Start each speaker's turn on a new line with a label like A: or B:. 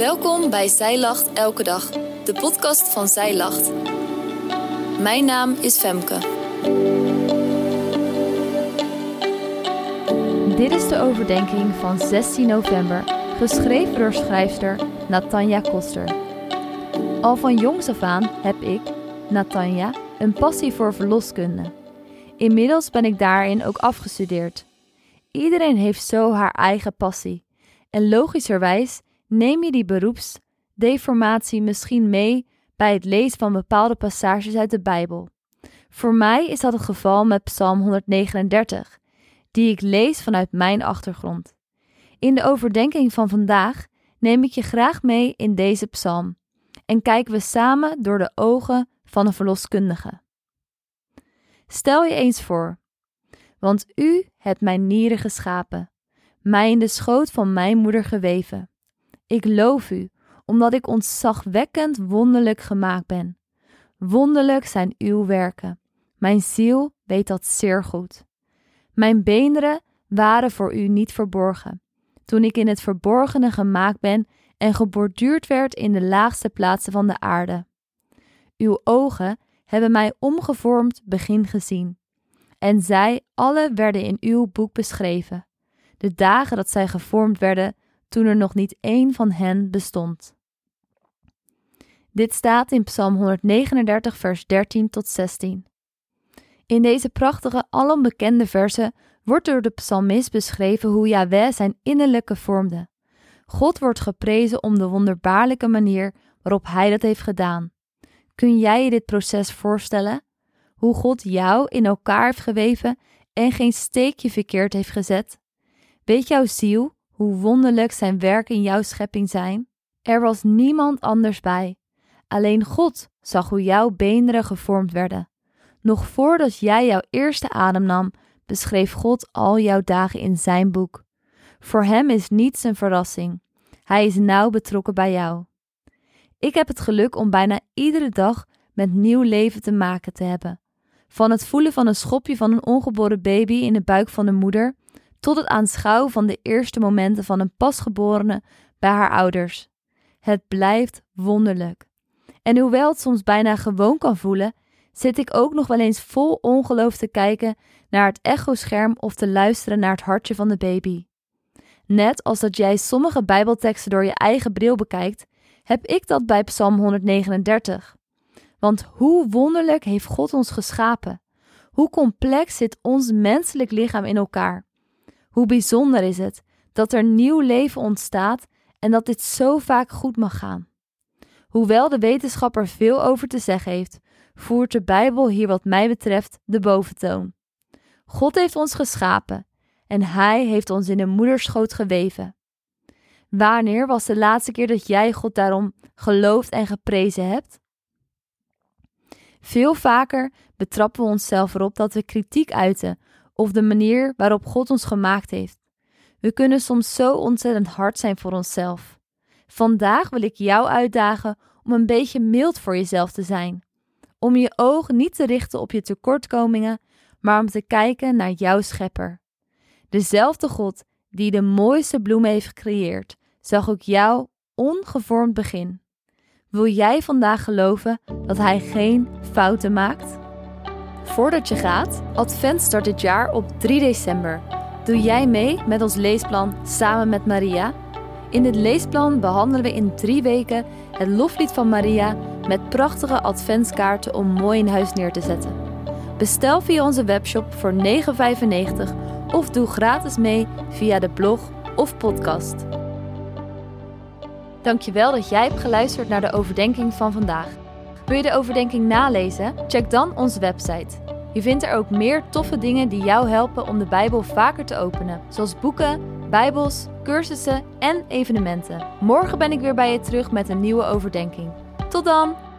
A: Welkom bij Zij Lacht Elke Dag, de podcast van Zij Lacht. Mijn naam is Femke.
B: Dit is de overdenking van 16 november, geschreven door schrijfster Natanja Koster. Al van jongs af aan heb ik, Natanja, een passie voor verloskunde. Inmiddels ben ik daarin ook afgestudeerd. Iedereen heeft zo haar eigen passie. En logischerwijs neem je die beroepsdeformatie misschien mee bij het lezen van bepaalde passages uit de Bijbel. Voor mij is dat het geval met Psalm 139, die ik lees vanuit mijn achtergrond. In de overdenking van vandaag neem ik je graag mee in deze psalm en kijken we samen door de ogen van een verloskundige. Stel je eens voor, want u hebt mijn nieren geschapen, mij in de schoot van mijn moeder geweven. Ik loof u, omdat ik ontzagwekkend wonderlijk gemaakt ben. Wonderlijk zijn uw werken. Mijn ziel weet dat zeer goed. Mijn beenderen waren voor u niet verborgen, toen ik in het verborgene gemaakt ben en geborduurd werd in de laagste plaatsen van de aarde. Uw ogen hebben mij omgevormd begin gezien, en zij alle werden in uw boek beschreven, de dagen dat zij gevormd werden, toen er nog niet één van hen bestond. Dit staat in Psalm 139, vers 13 tot 16. In deze prachtige, alom bekende versen wordt door de psalmist beschreven hoe Yahweh zijn innerlijke vormde. God wordt geprezen om de wonderbaarlijke manier waarop hij dat heeft gedaan. Kun jij je dit proces voorstellen? Hoe God jou in elkaar heeft geweven en geen steekje verkeerd heeft gezet? Weet jouw ziel hoe wonderlijk zijn werken in jouw schepping zijn? Er was niemand anders bij. Alleen God zag hoe jouw beenderen gevormd werden. Nog voordat jij jouw eerste adem nam, beschreef God al jouw dagen in zijn boek. Voor hem is niets een verrassing. Hij is nauw betrokken bij jou. Ik heb het geluk om bijna iedere dag met nieuw leven te maken te hebben. Van het voelen van een schopje van een ongeboren baby in de buik van de moeder, tot het aanschouwen van de eerste momenten van een pasgeborene bij haar ouders. Het blijft wonderlijk. En hoewel het soms bijna gewoon kan voelen, zit ik ook nog wel eens vol ongeloof te kijken naar het echoscherm of te luisteren naar het hartje van de baby. Net als dat jij sommige Bijbelteksten door je eigen bril bekijkt, heb ik dat bij Psalm 139. Want hoe wonderlijk heeft God ons geschapen? Hoe complex zit ons menselijk lichaam in elkaar? Hoe bijzonder is het dat er nieuw leven ontstaat en dat dit zo vaak goed mag gaan? Hoewel de wetenschap er veel over te zeggen heeft, voert de Bijbel hier wat mij betreft de boventoon. God heeft ons geschapen en Hij heeft ons in de moederschoot geweven. Wanneer was de laatste keer dat jij God daarom geloofd en geprezen hebt? Veel vaker betrappen we onszelf erop dat we kritiek uiten of de manier waarop God ons gemaakt heeft. We kunnen soms zo ontzettend hard zijn voor onszelf. Vandaag wil ik jou uitdagen om een beetje mild voor jezelf te zijn. Om je ogen niet te richten op je tekortkomingen, maar om te kijken naar jouw schepper. Dezelfde God die de mooiste bloemen heeft gecreëerd, zag ook jou ongevormd begin. Wil jij vandaag geloven dat Hij geen fouten maakt? Voordat je gaat, Advent start dit jaar op 3 december. Doe jij mee met ons leesplan Samen met Maria? In dit leesplan behandelen we in drie weken het loflied van Maria met prachtige adventskaarten om mooi in huis neer te zetten. Bestel via onze webshop voor 9,95 of doe gratis mee via de blog of podcast. Dankjewel dat jij hebt geluisterd naar de overdenking van vandaag. Wil je de overdenking nalezen? Check dan onze website. Je vindt er ook meer toffe dingen die jou helpen om de Bijbel vaker te openen, zoals boeken, Bijbels, cursussen en evenementen. Morgen ben ik weer bij je terug met een nieuwe overdenking. Tot dan!